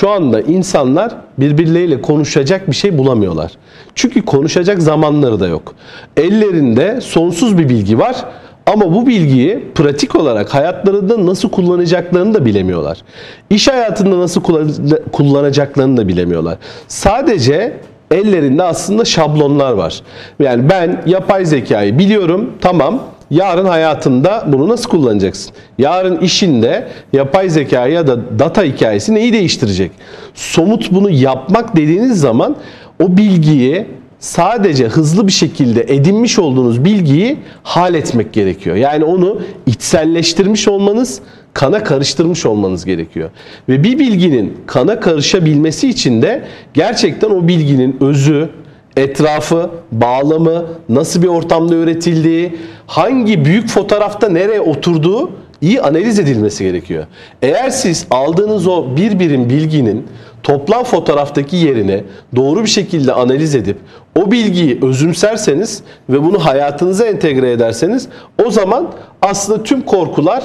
Şu anda insanlar birbirleriyle konuşacak bir şey bulamıyorlar. Çünkü konuşacak zamanları da yok. Ellerinde sonsuz bir bilgi var ama bu bilgiyi pratik olarak hayatlarında nasıl kullanacaklarını da bilemiyorlar. İş hayatında nasıl kullan- kullanacaklarını da bilemiyorlar. Sadece ellerinde aslında şablonlar var. Yani ben yapay zekayı biliyorum tamam Yarın hayatında bunu nasıl kullanacaksın? Yarın işinde yapay zeka ya da data hikayesi neyi değiştirecek? Somut bunu yapmak dediğiniz zaman o bilgiyi sadece hızlı bir şekilde edinmiş olduğunuz bilgiyi hal etmek gerekiyor. Yani onu içselleştirmiş olmanız, kana karıştırmış olmanız gerekiyor. Ve bir bilginin kana karışabilmesi için de gerçekten o bilginin özü, etrafı, bağlamı, nasıl bir ortamda üretildiği, hangi büyük fotoğrafta nereye oturduğu iyi analiz edilmesi gerekiyor. Eğer siz aldığınız o bir birim bilginin toplam fotoğraftaki yerini doğru bir şekilde analiz edip o bilgiyi özümserseniz ve bunu hayatınıza entegre ederseniz o zaman aslında tüm korkular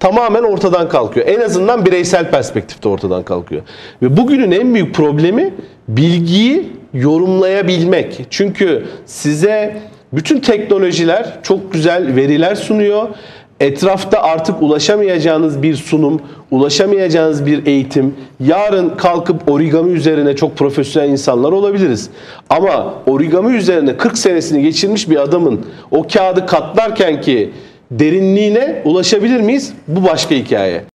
tamamen ortadan kalkıyor. En azından bireysel perspektifte ortadan kalkıyor. Ve bugünün en büyük problemi bilgiyi yorumlayabilmek. Çünkü size bütün teknolojiler çok güzel veriler sunuyor. Etrafta artık ulaşamayacağınız bir sunum, ulaşamayacağınız bir eğitim. Yarın kalkıp origami üzerine çok profesyonel insanlar olabiliriz. Ama origami üzerine 40 senesini geçirmiş bir adamın o kağıdı katlarken ki derinliğine ulaşabilir miyiz? Bu başka hikaye.